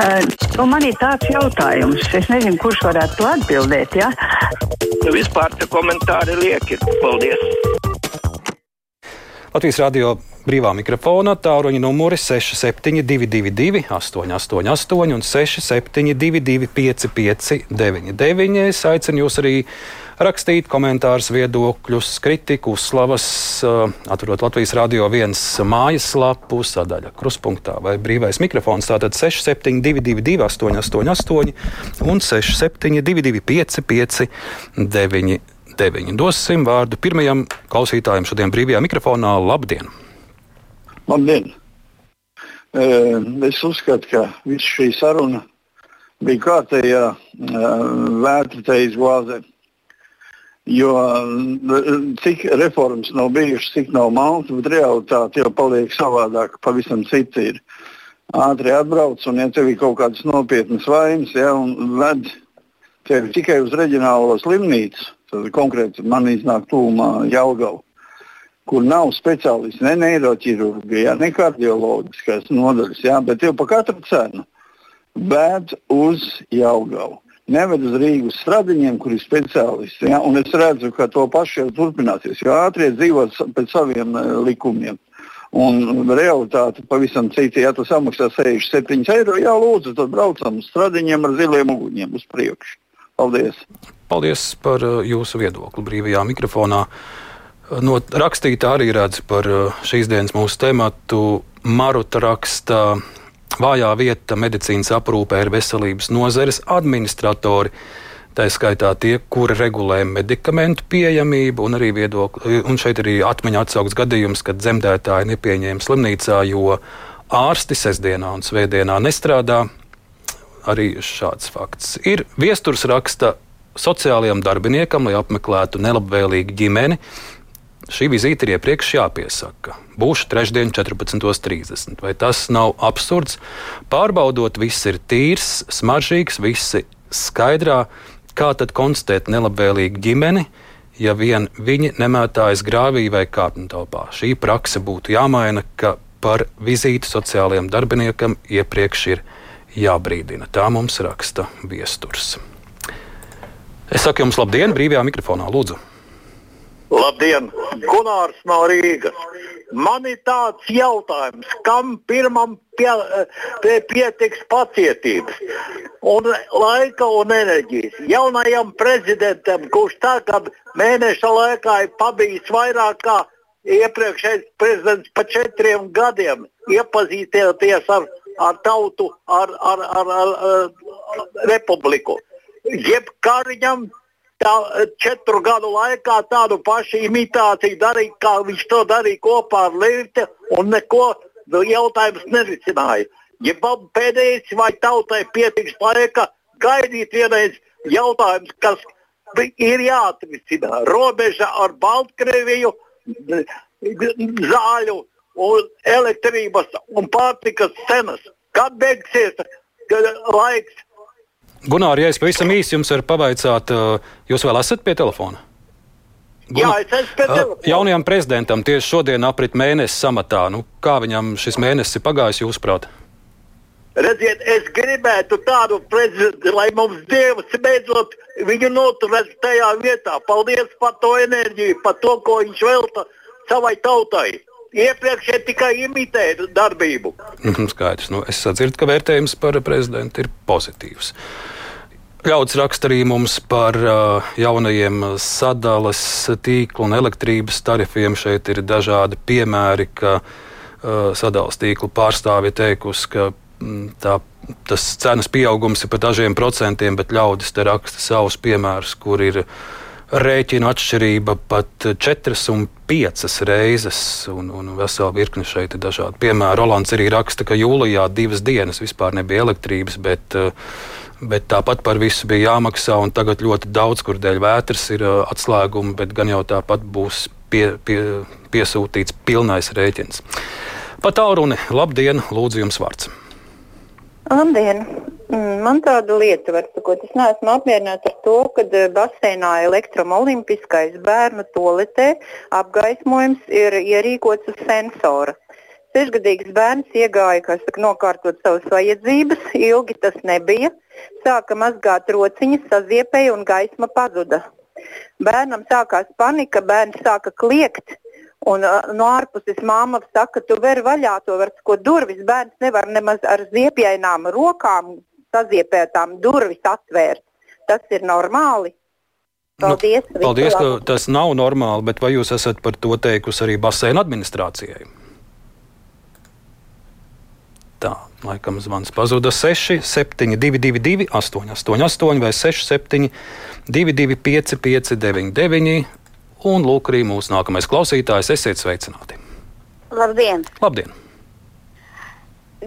Uh, nu man ir tāds jautājums, es nezinu, kurš varētu to atbildēt. Ja? Nu, vispār tie komentāri lieki. Paldies! Latvijas radio brīvā mikrofona tāluņa numuri 6722, 888, un 672, 559. Es aicinu jūs arī rakstīt komentārus, viedokļus, kritiku, slavas, atverot Latvijas radio viens mājaslapu, sadaļa kruspunktā vai brīvais mikrofons. Tātad 6722, 888 un 672, 559. 9. Dosim vārdu pirmajam klausītājam šodien brīvajā mikrofonā. Labdien! Labdien! Es uzskatu, ka visa šī saruna bija kārtējā vētra te izglāzē. Jo cik reformas nav bijušas, cik nav malta, bet realitāte jau paliek savādāk, pavisam cita ir. Ātri atbrauc, un ja tev ir kaut kādas nopietnas vainas, ja, un ved tevi tikai uz reģionālo slimnīcu, tad konkrēti man iznāk tūmā Jaugava, kur nav speciālisti ne neiroķirurgijā, ne kardioloģiskās nodaļas, jā, bet jau pa katru cenu ved uz Jaugavu neved uz Rīgas stradiņiem, kur ir speciālisti. Ja? Un es redzu, ka to pašu jau turpināsies, jo ātrie dzīvo pēc saviem uh, likumiem. Un realitāte pavisam cita. Ja tu samaksā 67 eiro, jā, lūdzu, tad braucam uz stradiņiem ar ziliem uguņiem uz priekšu. Paldies! Paldies par uh, jūsu viedokli brīvajā mikrofonā. No rakstītā arī redz par uh, šīs dienas mūsu tematu. Maruta raksta, Vājā vieta medicīnas aprūpē ir veselības nozares administratori. Tā skaitā tie, kuri regulē medikamentu pieejamību, un arī viedokli. Un šeit arī atmiņā atsaukts gadījums, kad dzemdētāji nepieņēma slimnīcā, jo ārsti sestdienā un svētdienā nestrādā. Arī šāds fakts ir. Viesturs raksta sociālajam darbiniekam, lai apmeklētu nelabvēlīgu ģimeni, Šī vizīte ir iepriekš jāpiesaka. Būšu trešdien, 14.30. Vai tas nav absurds? Pārbaudot, viss ir tīrs, smaržīgs, visi skaidrā. Kā tad konstatēt nelabvēlīgu ģimeni, ja vien viņi nemētājas grāvī vai telpā? Šī prakse būtu jāmaina, ka par vizīti sociālajiem darbiniekam iepriekš ir jābrīdina. Tā mums raksta viesturs. Es saku jums labdien, brīvajā mikrofonā, lūdzu! Labdien, Gunārs no Rīgas. Man ir tāds jautājums, kam pirmam pie, pie, pietiks pacietības un laika un enerģijas. Jaunajam prezidentam, kurš tagad mēneša laikā ir pabijis vairāk kā iepriekšējais prezidents pa četriem gadiem, iepazīties ar, ar tautu, ar, ar, ar, ar, ar republiku. Jeb Kariņam tā, četru gadu laikā tādu pašu imitāciju darīja, kā viņš to darīja kopā ar Līti, un neko jautājums nerisināja. Ja pēdējais vai tautai pietiks laika gaidīt vienreiz jautājums, kas ir jāatrisina. Robeža ar Baltkrieviju, zāļu, un elektrības un pārtikas cenas. Kad beigsies laiks Gunār, ja es pavisam īsi jums varu pavaicāt, jūs vēl esat pie telefona? Gunā, Jā, es esmu pie telefona. Jaunajam prezidentam tieši šodien aprit mēnesis samatā. Nu, kā viņam šis mēnesis ir pagājis, jūsuprāt? Redziet, es gribētu tādu prezidentu, lai mums Dievs beidzot viņu noturētu tajā vietā. Paldies par to enerģiju, par to, ko viņš velta savai tautai. Iepriekšēji tikai imitēja darbību. Mhm, skaidrs. Nu, es dzirdu, ka vērtējums par prezidentu ir pozitīvs. Ļauds raksta arī mums par uh, jaunajiem sadales tīklu un elektrības tarifiem. Šeit ir dažādi piemēri, ka uh, sadales tīklu pārstāvja teikusi, ka mm, tā, tas cenas pieaugums ir par dažiem procentiem, bet ļaudis te raksta savus piemērus, kur ir ielikumi rēķina atšķirība pat 4 un 5 reizes, un, un vesela virkne šeit ir dažādi piemēri. Rolands arī raksta, ka jūlijā divas dienas vispār nebija elektrības, bet, bet tāpat par visu bija jāmaksā, un tagad ļoti daudz, kur dēļ vētras ir atslēgumi, bet gan jau tāpat būs pie, pie, piesūtīts pilnais rēķins. Pat tālruni, labdien, lūdzu jums vārds! Labdien! Mm, man tāda lieta, var sakot, es neesmu apmierināta ar to, ka eh, baseinā elektromolimpiskais bērnu toaletē apgaismojums ir ierīkots uz sensora. Sešgadīgs bērns iegāja, kā saka, nokārtot savas vajadzības, ilgi tas nebija. Sāka mazgāt rociņas, saziepēja un gaisma pazuda. Bērnam sākās panika, bērns sāka kliegt. Un uh, no ārpuses māma saka, tu vari vaļā to var, ko durvis. Bērns nevar nemaz ar ziepjainām rokām, saziepētām durvis atvērt. Tas ir normāli. Paldies, nu, paldies ka tas nav normāli, bet vai jūs esat par to teikusi arī basēna administrācijai? Tā, laikam zvans pazuda 6, 7, 2, 2, 2, 8, 8, 8 vai 6, 7, 2, 2, 5, 5, 9, 9. Un lūk, arī mūsu nākamais klausītājs. Esiet sveicināti! Labdien! Labdien.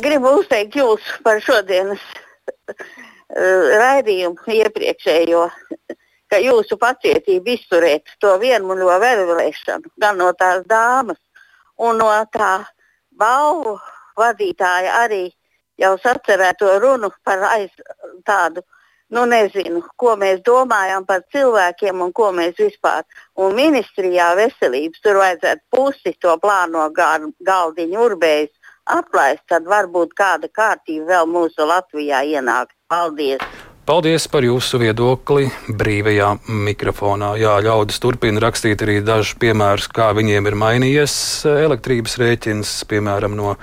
Gribu uzteikt jūs par šodienas raidījumu iepriekšējo, ka jūsu pacietība izturēt to vienmuļo vēlēšanu, gan no tās dāmas, un no tā balvu vadītāja arī jau sacerēto runu par aiz tādu nu nezinu, ko mēs domājam par cilvēkiem un ko mēs vispār. Un ministrijā veselības tur vajadzētu pusi to plāno galdiņu urbējus atlaist, tad varbūt kāda kārtība vēl mūsu Latvijā ienāk. Paldies! Paldies par jūsu viedokli brīvajā mikrofonā. Jā, ļaudis turpina rakstīt arī dažus piemērus, kā viņiem ir mainījies elektrības rēķins, piemēram, no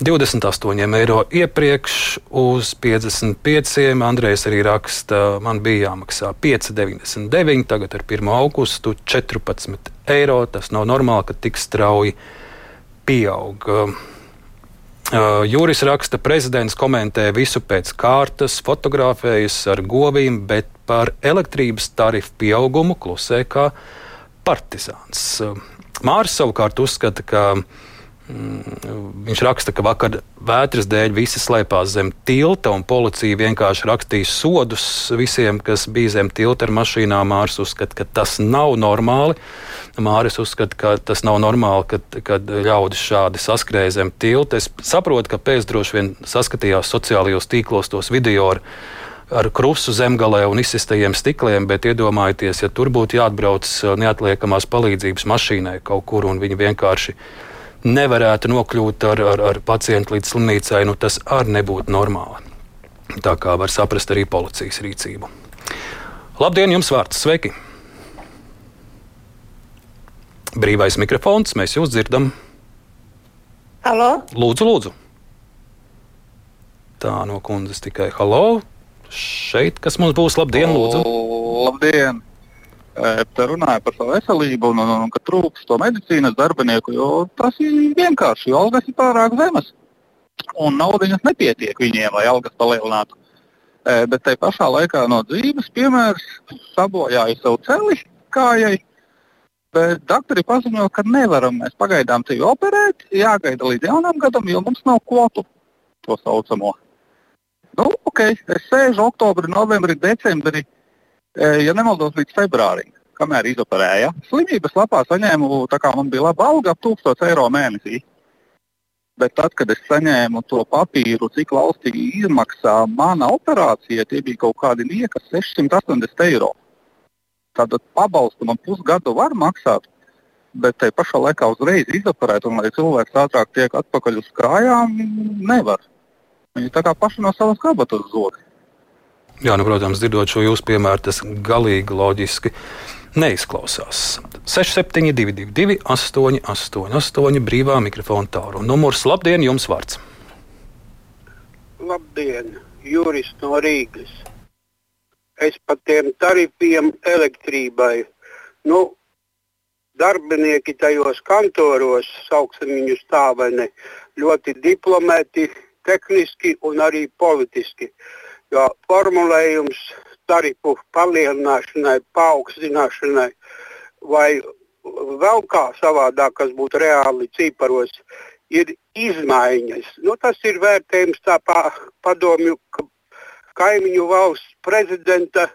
28 eiro iepriekš uz 55. Andrejs arī raksta, man bija jāmaksā 5,99, tagad ar 1. augustu 14 eiro. Tas nav normāli, ka tik strauji pieaug. Uh, Jūris raksta, prezidents komentē visu pēc kārtas, fotografējas ar govīm, bet par elektrības tarifu pieaugumu klusē kā partizāns. Uh, Māris savukārt uzskata, ka viņš raksta, ka vakar vētras dēļ visi slēpās zem tilta, un policija vienkārši rakstīja sodus visiem, kas bija zem tilta ar mašīnām. Māris uzskata, ka tas nav normāli. Māris uzskata, ka tas nav normāli, kad, kad ļaudis šādi saskrēja zem tilta. Es saprotu, ka pēc droši vien saskatījās sociālajos tīklos tos video. Ar, ar krustu zemgalē un izsistajiem stikliem, bet iedomājieties, ja tur būtu jāatbrauc neatliekamās palīdzības mašīnai kaut kur un viņi vienkārši nevarētu nokļūt ar, ar, ar pacientu līdz slimnīcai, nu tas arī nebūtu normāli. Tā kā var saprast arī policijas rīcību. Labdien, jums vārds! Sveiki! Brīvais mikrofons, mēs jūs dzirdam. Halo? Lūdzu, lūdzu. Tā no kundzes tikai halo. Šeit, kas mums būs, labdien, lūdzu. Labdien! Te runāja par savu veselību un, un, un ka trūks to medicīnas darbinieku, jo tas ir vienkārši, jo algas ir pārāk zemas. Un naudas nepietiek viņiem, lai algas palielinātu. Bet tai pašā laikā no dzīves piemērs sabojāja savu celi kājai. Bet doktori paziņoja, ka nevaram mēs pagaidām tevi operēt, jāgaida līdz jaunam gadam, jo mums nav kvotu to saucamo. Nu, ok, es sēžu oktobrī, novembrī, decembrī ja nemaldos, līdz februārim, kamēr izoperēja. Slimības lapā saņēmu, tā kā man bija laba alga, ap 1000 eiro mēnesī. Bet tad, kad es saņēmu to papīru, cik valstī izmaksā mana operācija, tie bija kaut kādi liekas 680 eiro. Tātad pabalstu man pusgadu var maksāt, bet te pašā laikā uzreiz izoperēt, un lai cilvēks ātrāk tiek atpakaļ uz kājām, nevar. Viņi tā kā paši no savas kabatas zog. Jā, nu, protams, dzirdot šo jūsu piemēru, tas galīgi loģiski neizklausās. 6722, 888, brīvā mikrofona tālu. Numurs labdien, jums vārds. Labdien, Juris no Rīgas. Es par tiem tarifiem elektrībai. Nu, darbinieki tajos kantoros, sauksim viņus tā vai ne, ļoti diplomēti, tehniski un arī politiski. Uh, jo formulējums tarifu palielināšanai, paaugstināšanai vai vēl kā savādāk, kas būtu reāli ciparos, ir izmaiņas. Nu, tas ir vērtējums tā pa, padomju kaimiņu valsts prezidenta,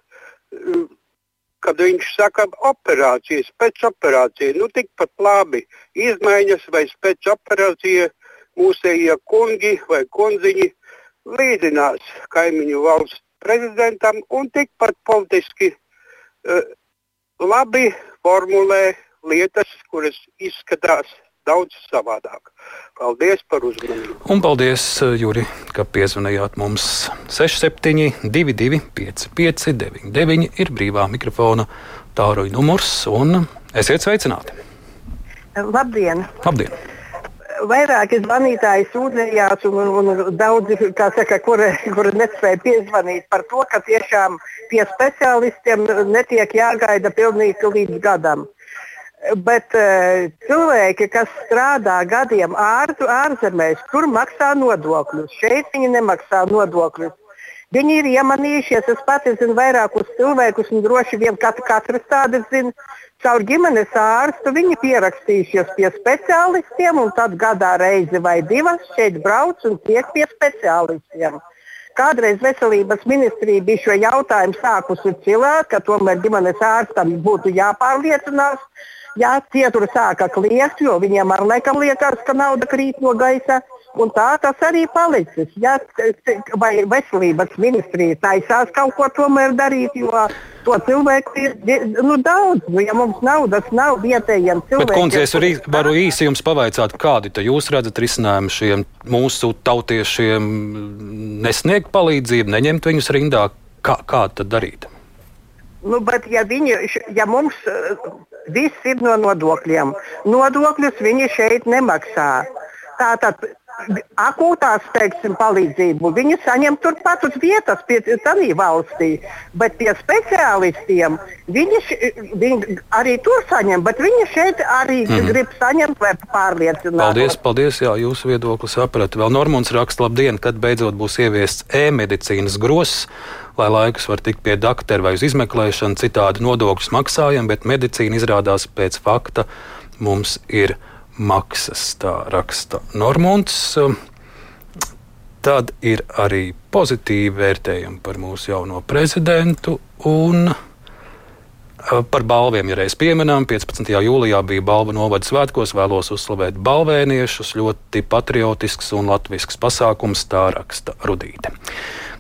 kad viņš saka operācijas, pēc operācijas. Nu, tikpat labi izmaiņas vai pēc operācijas mūsējie kungi vai kundziņi līdzinās kaimiņu valsts prezidentam un tikpat politiski uh, labi formulē lietas, kuras izskatās daudz savādāk. Paldies par uzmanību. Un paldies, Juri, ka piezvanījāt mums 6722, 559, ir brīvā mikrofona tāruņa numurs, un esiet sveicināti! Labdien! Labdien. Vairāki zvanītāji sūdzējās, un, un, un daudzi, saka, kuri, kuri nespēja piezvanīt par to, ka tiešām pie speciālistiem netiek jāgaida pilnīgi līdz gadam. Bet uh, cilvēki, kas strādā gadiem ār, ārzemēs, tur maksā nodokļus. Šeit viņi nemaksā nodokļus. Viņi ir iemanījušies. Es pati zinu vairākus cilvēkus, un droši vien kat, katrs tādas zina. Caur ģimenes ārstu viņi pierakstījušies pie speciālistiem, un tad gadā reizi vai divas šeit brauc un tiek pie speciālistiem. Kādreiz veselības ministrija bija šo jautājumu sākusi cilāt, ka tomēr ģimenes ārstam būtu jāpārliecinās, Jā, tie tur sāka kliegt, jo viņiem ar laikam liekas, ka nauda krīt no gaisa. Un tā tas arī palicis. Ja, vai veselības ministrija taisās kaut ko tomēr darīt, jo to cilvēku ir nu, daudz. Ja mums naudas nav vietējiem cilvēkiem, tad, kundze, es arī varu īsi jums pavaicāt, kādi jūs redzat risinājumu šiem mūsu tautiešiem nesniegt palīdzību, neņemt viņus rindā. Kā, kā tad darīt? Nu, bet, ja, viņi, ja mums Viss ir no nodokļiem. Nodokļus viņi šeit nemaksā. Tātad akūtās teiksim, palīdzību viņi saņem turpat uz vietas, pie tādā valstī. Bet pie speciālistiem viņi, viņi arī tur saņem, bet viņi šeit arī mm. grib saņemt vai pārliecināt. Paldies, paldies, jā, jūsu viedokli sapratu. Vēl Normons raksta, labdien, kad beidzot būs ieviests e-medicīnas gross lai laikus var tikt pie doktora vai uz izmeklēšanu, citādi nodokļus maksājam, bet medicīna izrādās pēc fakta mums ir maksas. Tā raksta Normons. Tad ir arī pozitīvi vērtējumi par mūsu jauno prezidentu un par balviem. Ja reiz pieminām, 15. jūlijā bija balva novada svētkos, vēlos uzslavēt balvēniešus. Ļoti patriotisks un latvisks pasākums, tā raksta Rudīte.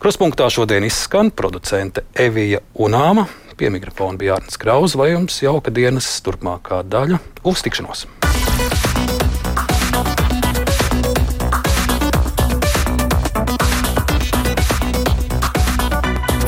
Kruspunktā šodien izskan producente Evija Unāma. Pie mikrofona bija Arnēs Kraus, vai jums jauka dienas turpmākā daļa? Uz tikšanos!